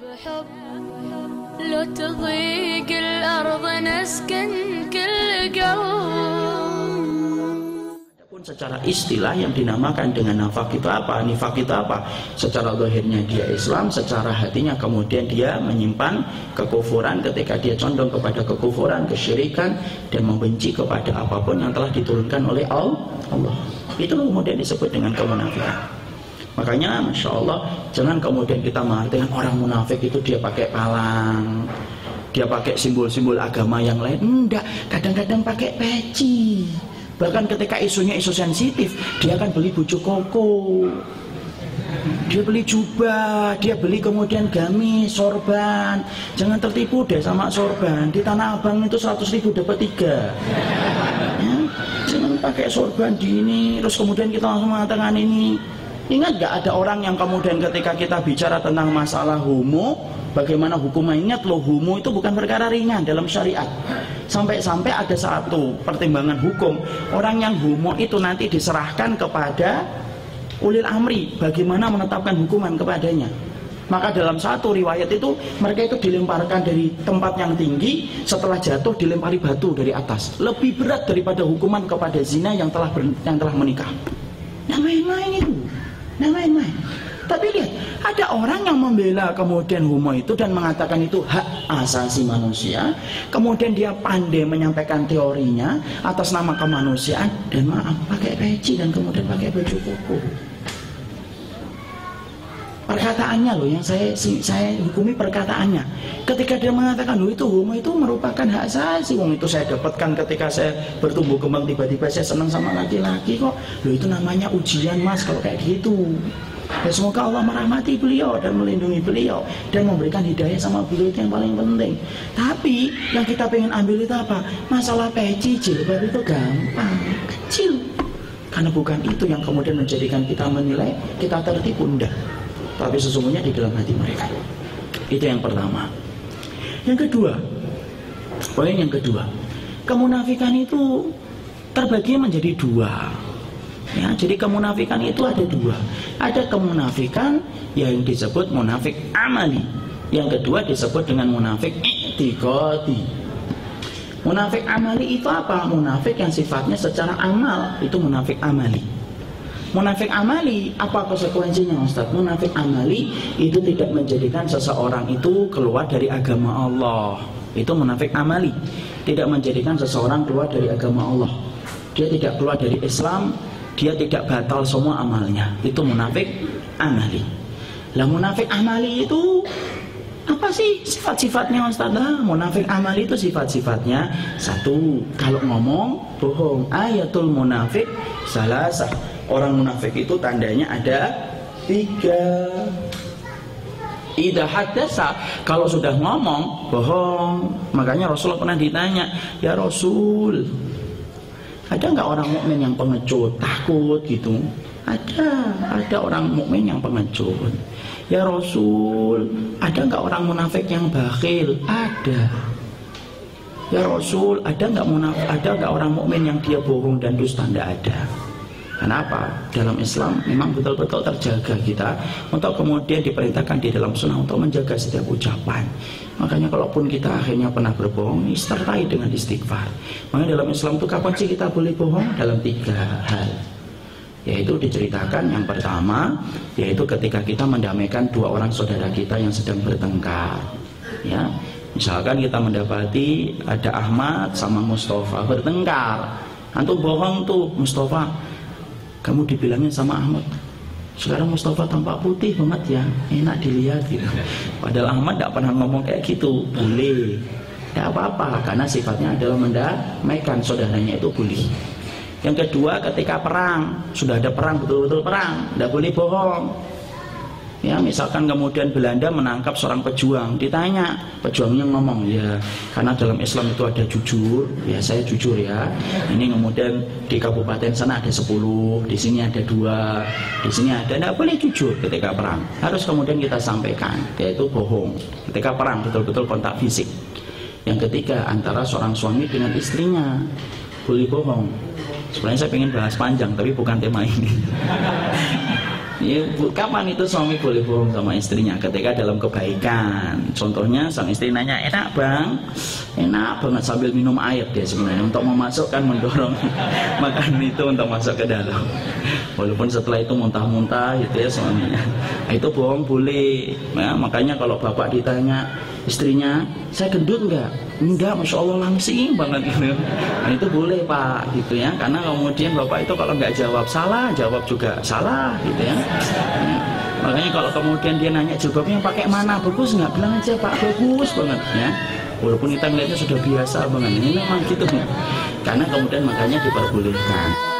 بحب لو تضيق الأرض نسكن كل قلب Adapun secara istilah yang dinamakan dengan nafak itu apa? Nifak itu apa? Secara lahirnya dia Islam, secara hatinya kemudian dia menyimpan kekufuran ketika dia condong kepada kekufuran, kesyirikan dan membenci kepada apapun yang telah diturunkan oleh Allah. Itu kemudian disebut dengan kemunafikan. Makanya Masya Allah Jangan kemudian kita mengartikan orang munafik itu dia pakai palang Dia pakai simbol-simbol agama yang lain Enggak, kadang-kadang pakai peci Bahkan ketika isunya isu sensitif Dia akan beli bujuk koko dia beli jubah, dia beli kemudian gamis, sorban. Jangan tertipu deh sama sorban. Di Tanah Abang itu 100 ribu dapat tiga. Ya, jangan pakai sorban di ini, terus kemudian kita langsung mengatakan ini Ingat gak ada orang yang kemudian ketika kita bicara tentang masalah homo, bagaimana hukumnya? Ingat loh, homo itu bukan perkara ringan dalam syariat. Sampai-sampai ada satu pertimbangan hukum, orang yang homo itu nanti diserahkan kepada ulil amri, bagaimana menetapkan hukuman kepadanya. Maka dalam satu riwayat itu mereka itu dilemparkan dari tempat yang tinggi setelah jatuh dilempari batu dari atas. Lebih berat daripada hukuman kepada zina yang telah ber, yang telah menikah. Yang main-main itu dan lain-lain. Tapi lihat, ada orang yang membela kemudian homo itu dan mengatakan itu hak asasi manusia. Kemudian dia pandai menyampaikan teorinya atas nama kemanusiaan dan maaf pakai peci dan kemudian pakai baju koko. Perkataannya loh yang saya saya hukumi perkataannya. Ketika dia mengatakan loh itu homo itu merupakan hak asasi. Wong itu saya dapatkan ketika saya bertumbuh kembang tiba-tiba saya senang sama laki-laki kok. Loh itu namanya ujian mas kalau kayak gitu. Ya semoga Allah merahmati beliau dan melindungi beliau dan memberikan hidayah sama beliau itu yang paling penting. Tapi yang kita pengen ambil itu apa? Masalah peci jilbab itu gampang, kecil. Karena bukan itu yang kemudian menjadikan kita menilai kita tertipu enggak tapi sesungguhnya di dalam hati mereka. Itu yang pertama. Yang kedua, poin yang kedua, kemunafikan itu terbagi menjadi dua. Ya, jadi kemunafikan itu ada dua. Ada kemunafikan yang disebut munafik amali. Yang kedua disebut dengan munafik i'tiqadi. Munafik amali itu apa? Munafik yang sifatnya secara amal itu munafik amali. Munafik amali, apa konsekuensinya Ustaz? Munafik amali itu tidak menjadikan seseorang itu keluar dari agama Allah. Itu munafik amali. Tidak menjadikan seseorang keluar dari agama Allah. Dia tidak keluar dari Islam, dia tidak batal semua amalnya. Itu munafik amali. Lah munafik amali itu apa sih sifat-sifatnya Ustaz? Munafik amali itu sifat-sifatnya. Satu, kalau ngomong bohong. Ayatul munafik salah satu orang munafik itu tandanya ada tiga. Ida hadasa kalau sudah ngomong bohong. Makanya Rasulullah pernah ditanya ya Rasul ada nggak orang mukmin yang pengecut? Takut gitu. Ada ada orang mukmin yang pengecut ya Rasul ada nggak orang munafik yang bakhil ada ya Rasul ada nggak munafik ada nggak orang mukmin yang dia bohong dan dusta tidak ada Kenapa? Dalam Islam memang betul-betul terjaga kita untuk kemudian diperintahkan di dalam sunnah untuk menjaga setiap ucapan. Makanya kalaupun kita akhirnya pernah berbohong, sertai dengan istighfar. Makanya dalam Islam itu kapan sih kita boleh bohong? Dalam tiga hal. Yaitu diceritakan yang pertama, yaitu ketika kita mendamaikan dua orang saudara kita yang sedang bertengkar. Ya, misalkan kita mendapati ada Ahmad sama Mustafa bertengkar. Antum bohong tuh Mustafa, kamu dibilangin sama Ahmad. Sekarang Mustafa tampak putih banget ya enak dilihat gitu. Padahal Ahmad tidak pernah ngomong kayak gitu boleh. Tidak apa-apa karena sifatnya adalah mendamaikan saudaranya itu boleh yang kedua ketika perang sudah ada perang betul-betul perang tidak boleh bohong. Ya misalkan kemudian Belanda menangkap seorang pejuang ditanya pejuangnya ngomong ya karena dalam Islam itu ada jujur ya saya jujur ya ini kemudian di kabupaten sana ada 10 di sini ada dua di sini ada tidak boleh jujur ketika perang. Harus kemudian kita sampaikan yaitu bohong. Ketika perang betul-betul kontak fisik. Yang ketiga antara seorang suami dengan istrinya. Boleh bohong sebenarnya saya ingin bahas panjang tapi bukan tema ini Ya, kapan itu suami boleh bohong sama istrinya? Ketika dalam kebaikan. Contohnya sang istri nanya, enak bang, enak banget sambil minum air dia sebenarnya untuk memasukkan mendorong makan itu untuk masuk ke dalam. Walaupun setelah itu muntah-muntah gitu ya suaminya. Nah, itu bohong boleh. Ya, makanya kalau bapak ditanya istrinya, saya gendut nggak? Enggak, masya Allah langsing banget gitu. Nah itu boleh pak, gitu ya. Karena kemudian bapak itu kalau nggak jawab salah, jawab juga salah, gitu ya. Hmm. Makanya kalau kemudian dia nanya jawabnya pakai mana bagus nggak bilang aja pak bagus banget ya. Walaupun kita melihatnya sudah biasa banget, ini memang gitu. Karena kemudian makanya diperbolehkan.